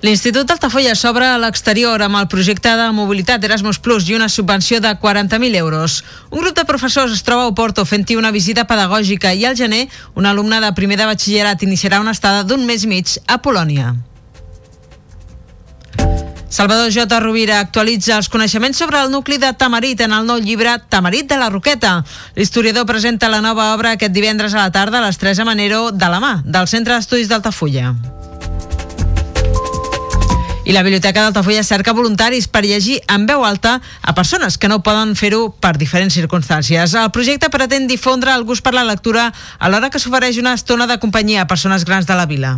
L'Institut d'Altafulla s'obre a l'exterior amb el projecte de mobilitat Erasmus Plus i una subvenció de 40.000 euros. Un grup de professors es troba a Oporto fent-hi una visita pedagògica i al gener un alumne de primer de batxillerat iniciarà una estada d'un mes i mig a Polònia. Salvador J. Rovira actualitza els coneixements sobre el nucli de Tamarit en el nou llibre Tamarit de la Roqueta. L'historiador presenta la nova obra aquest divendres a la tarda a les 3 a Manero de la mà del Centre d'Estudis d'Altafulla. I la Biblioteca d'Altafulla cerca voluntaris per llegir en veu alta a persones que no poden fer-ho per diferents circumstàncies. El projecte pretén difondre el gust per la lectura alhora que s'ofereix una estona de companyia a persones grans de la vila.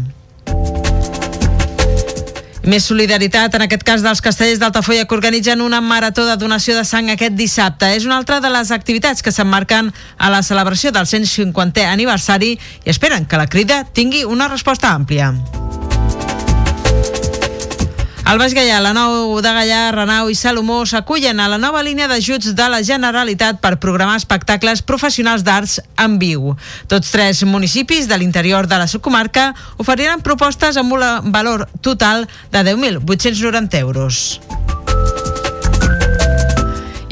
Més solidaritat, en aquest cas dels castellers d'Altafolla, que organitzen una marató de donació de sang aquest dissabte. És una altra de les activitats que s'emmarquen a la celebració del 150è aniversari i esperen que la crida tingui una resposta àmplia. El Baix Gaià, la Nou de Gaià, Renau i Salomó s'acullen a la nova línia d'ajuts de la Generalitat per programar espectacles professionals d'arts en viu. Tots tres municipis de l'interior de la subcomarca oferiran propostes amb un valor total de 10.890 euros.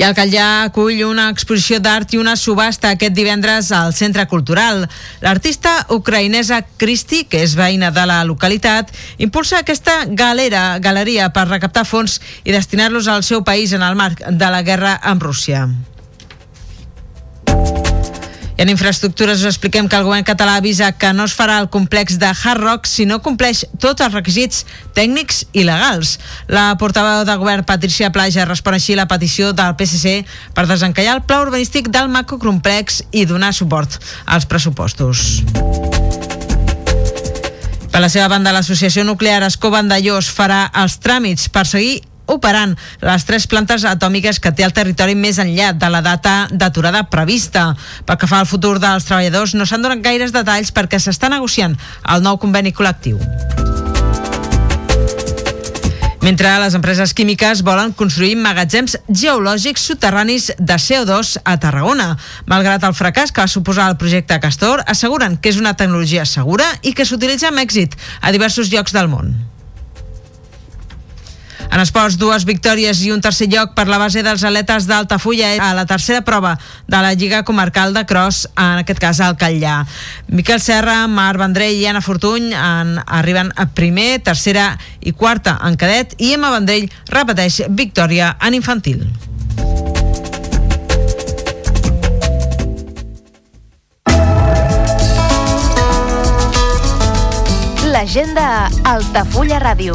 I el Catllà acull una exposició d'art i una subhasta aquest divendres al Centre Cultural. L'artista ucraïnesa Cristi, que és veïna de la localitat, impulsa aquesta galera, galeria per recaptar fons i destinar-los al seu país en el marc de la guerra amb Rússia. En infraestructures us expliquem que el govern català avisa que no es farà el complex de Hard Rock si no compleix tots els requisits tècnics i legals. La portaveu del govern, Patricia Plaja, respon així la petició del PSC per desencallar el pla urbanístic del macrocomplex i donar suport als pressupostos. Per la seva banda, l'Associació Nuclear Escó Vandellós farà els tràmits per seguir operant les tres plantes atòmiques que té el territori més enllà de la data d'aturada prevista. Pel que fa al futur dels treballadors, no s'han donat gaires detalls perquè s'està negociant el nou conveni col·lectiu. Mentre les empreses químiques volen construir magatzems geològics soterranis de CO2 a Tarragona. Malgrat el fracàs que va suposar el projecte Castor, asseguren que és una tecnologia segura i que s'utilitza amb èxit a diversos llocs del món. En esports, dues victòries i un tercer lloc per la base dels atletes d'Altafulla a la tercera prova de la Lliga Comarcal de Cross, en aquest cas al Catllà. Miquel Serra, Marc Vendrell i Anna Fortuny en, arriben a primer, tercera i quarta en cadet i Emma Vendrell repeteix victòria en infantil. L'agenda Altafulla Ràdio.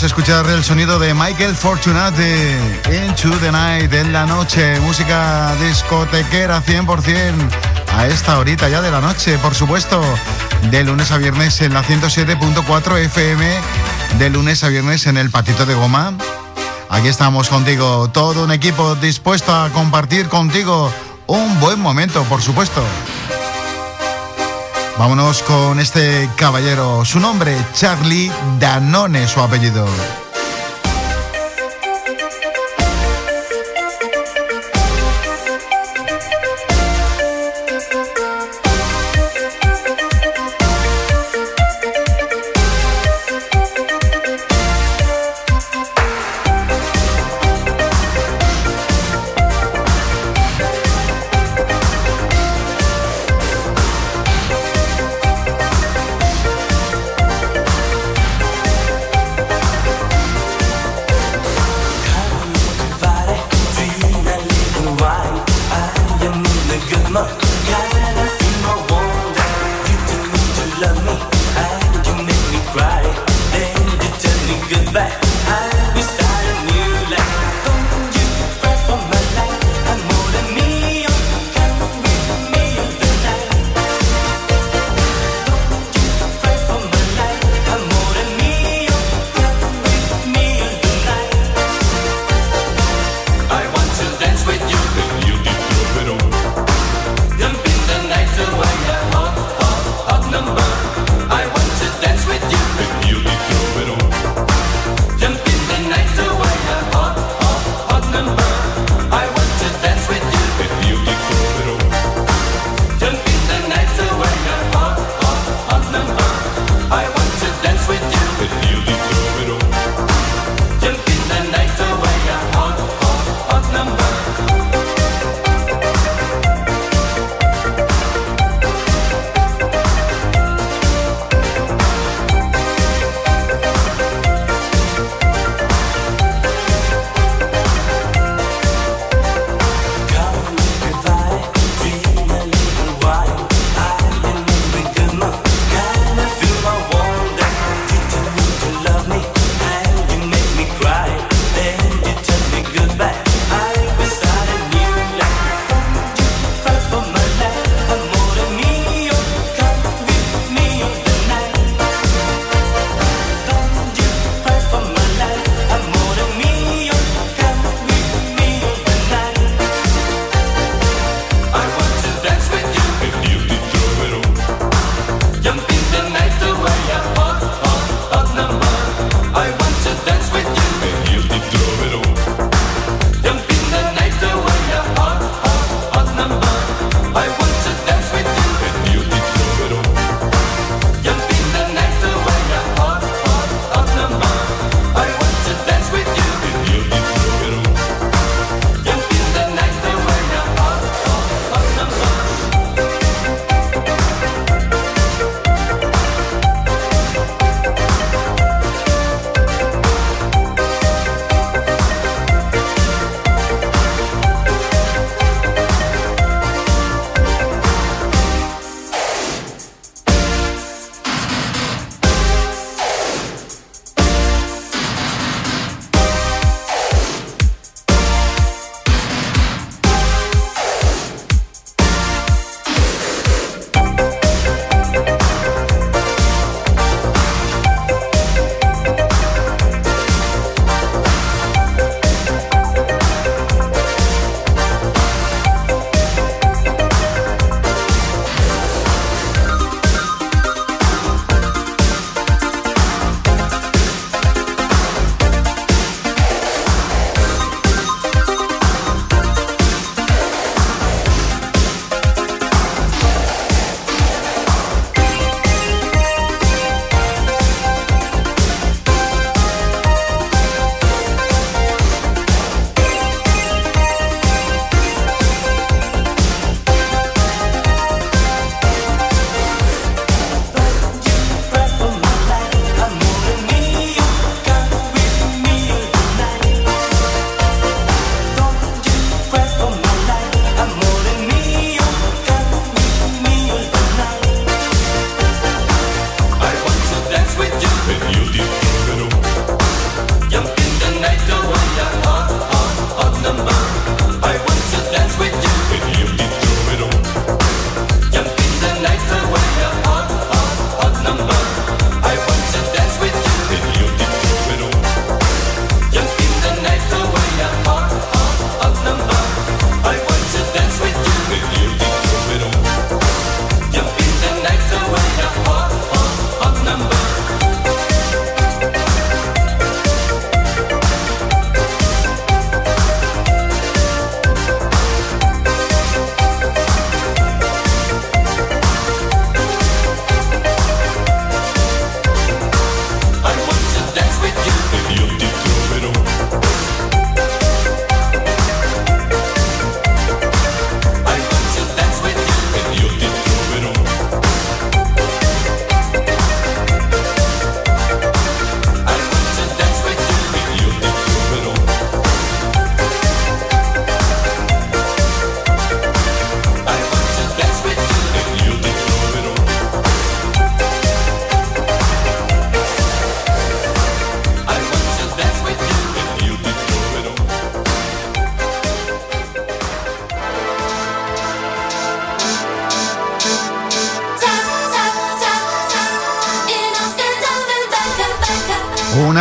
Es escuchar el sonido de Michael Fortunate Into the Night en la noche, música discotequera 100% a esta horita ya de la noche, por supuesto, de lunes a viernes en la 107.4 FM, de lunes a viernes en el Patito de Goma. Aquí estamos contigo, todo un equipo dispuesto a compartir contigo un buen momento, por supuesto. Vámonos con este caballero. Su nombre, Charlie Danone, su apellido.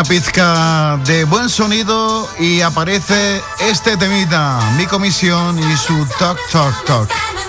pizca de buen sonido y aparece este temita, mi comisión y su toc toc toc.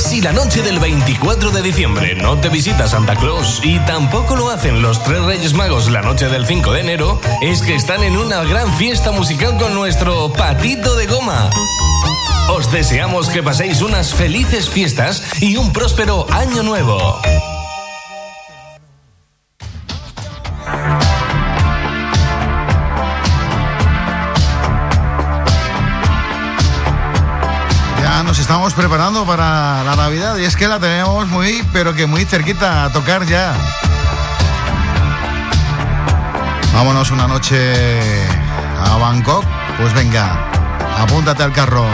Si la noche del 24 de diciembre no te visita Santa Claus y tampoco lo hacen los tres Reyes Magos la noche del 5 de enero, es que están en una gran fiesta musical con nuestro patito de goma. Os deseamos que paséis unas felices fiestas y un próspero año nuevo. estamos preparando para la Navidad y es que la tenemos muy, pero que muy cerquita a tocar ya. Vámonos una noche a Bangkok. Pues venga, apúntate al carro.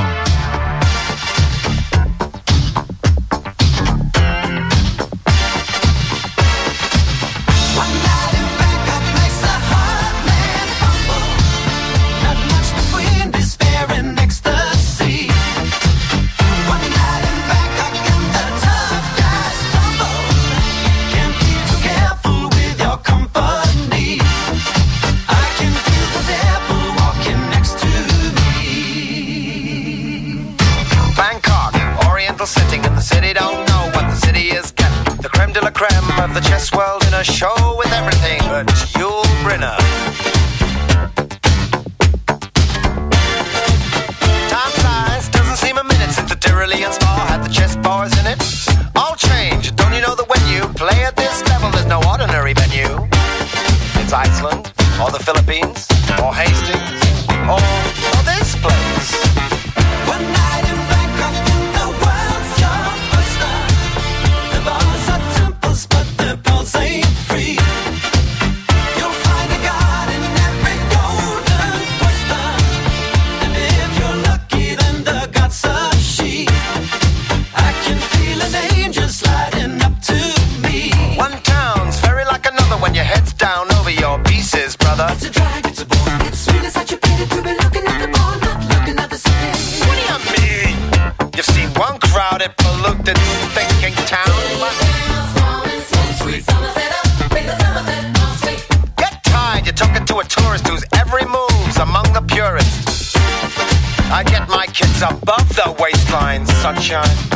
show. sunshine.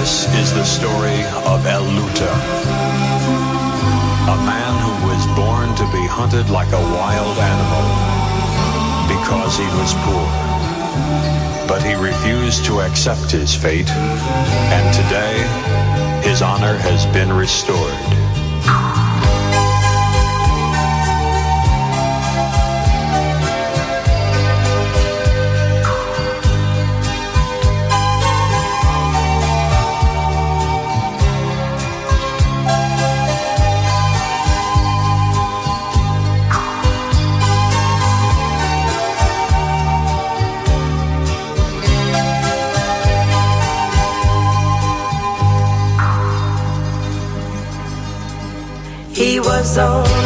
This is the story of El Luta, a man who was born to be hunted like a wild animal because he was poor. But he refused to accept his fate, and today his honor has been restored. zone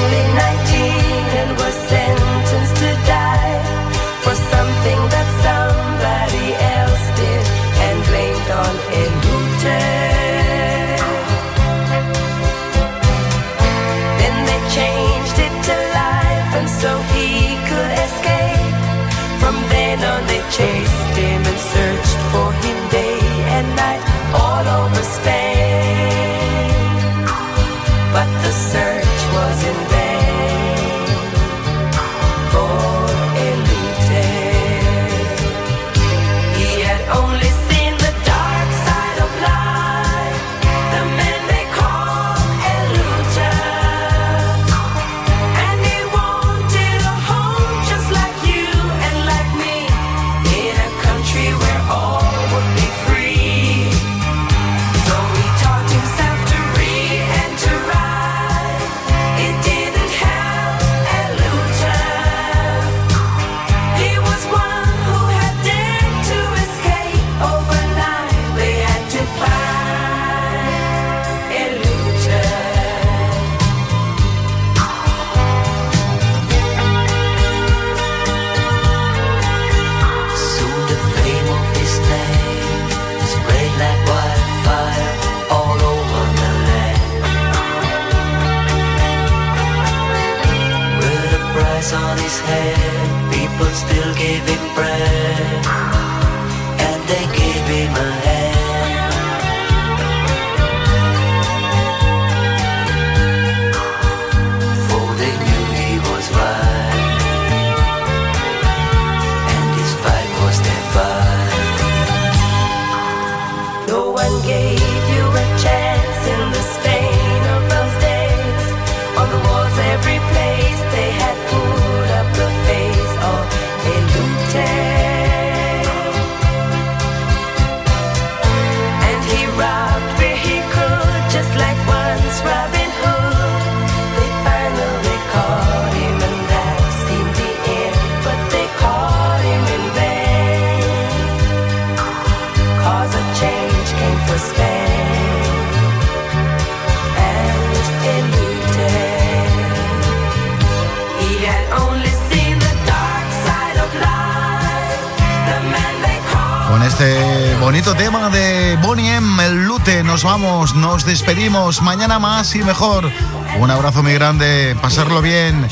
Mañana más y mejor. Un abrazo muy grande, pasarlo bien.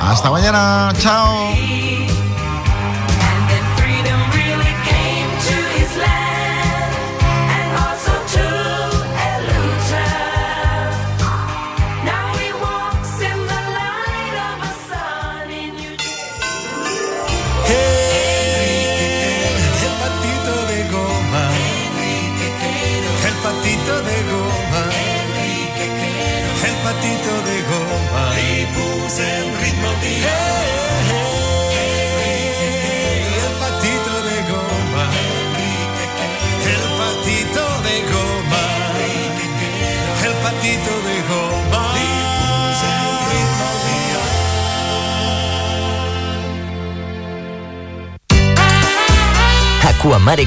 Hasta mañana, chao.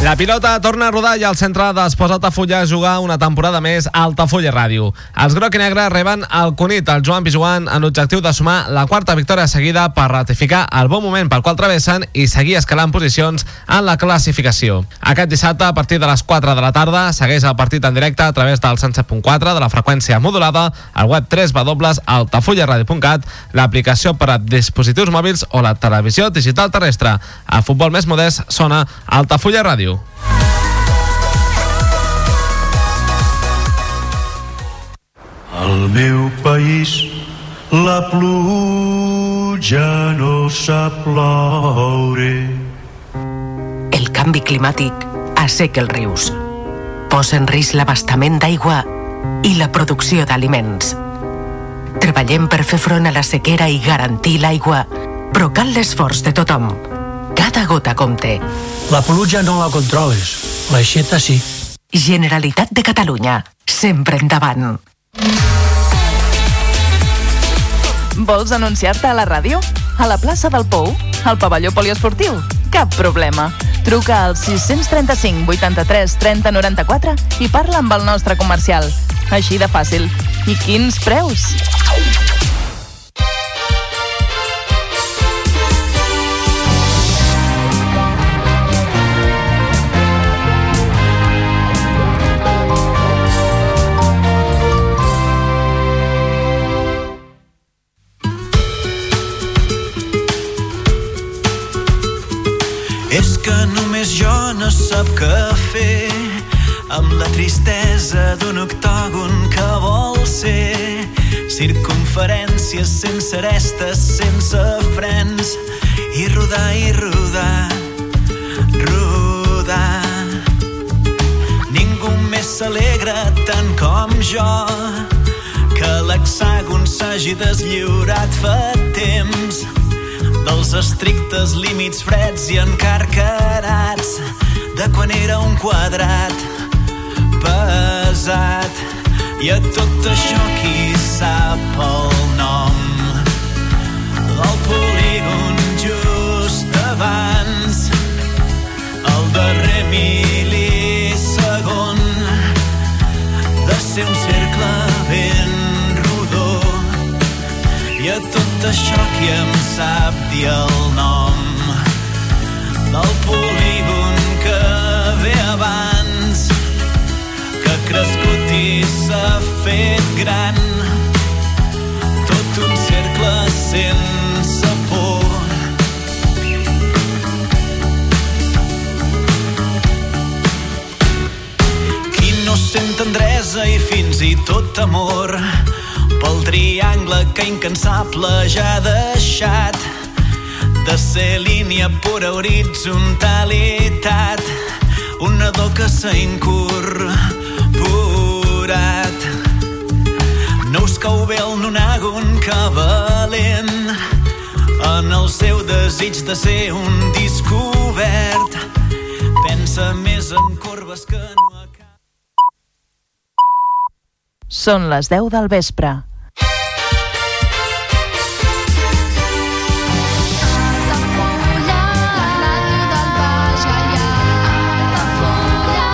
La pilota torna a rodar i el centre d'Esports Altafulla a jugar una temporada més a Altafulla Ràdio. Els groc i negre reben el Cunit, el Joan Pijuan, en l'objectiu de sumar la quarta victòria seguida per ratificar el bon moment pel qual travessen i seguir escalant posicions en la classificació. Aquest dissabte, a partir de les 4 de la tarda, segueix el partit en directe a través del 107.4 de la freqüència modulada, al web 3 www.altafullaradio.cat, l'aplicació per a dispositius mòbils o la televisió digital terrestre. A futbol més modest sona Altafulla Ràdio. Al meu país la pluja no sap ploure. El canvi climàtic asseca els rius, posa en risc l'abastament d'aigua i la producció d'aliments. Treballem per fer front a la sequera i garantir l'aigua, però cal l'esforç de tothom. Cada gota compte. La pluja no la controles, l'aixeta sí. Generalitat de Catalunya, sempre endavant. Vols anunciar-te a la ràdio? A la plaça del Pou? Al pavelló poliesportiu? Cap problema. Truca al 635 83 30 94 i parla amb el nostre comercial. Així de fàcil. I quins preus? Només jo no sap què fer amb la tristesa d'un octògon que vol ser circunferències sense arestes, sense frens i rodar i rodar, rodar. Ningú més s'alegra tant com jo que l'hexàgon s'hagi deslliurat fa temps dels estrictes límits freds i encarcarats de quan era un quadrat pesat. I a tot això qui sap el nom del polígon just abans el darrer mil·lisegon de ser un cercle ben rodó. I a tot això qui em sap dir el nom del polígon que ve abans que ha crescut i s'ha fet gran. Tot un cercle sense por. No sent tendresa i fins i tot amor pel triangle que incansable ja ha deixat de ser línia pura horitzonalitat un nadó que s'ha incorporat. No us cau bé el nonàgon que valent en el seu desig de ser un descobert pensa més en corbes que no Són les 10 del vespre.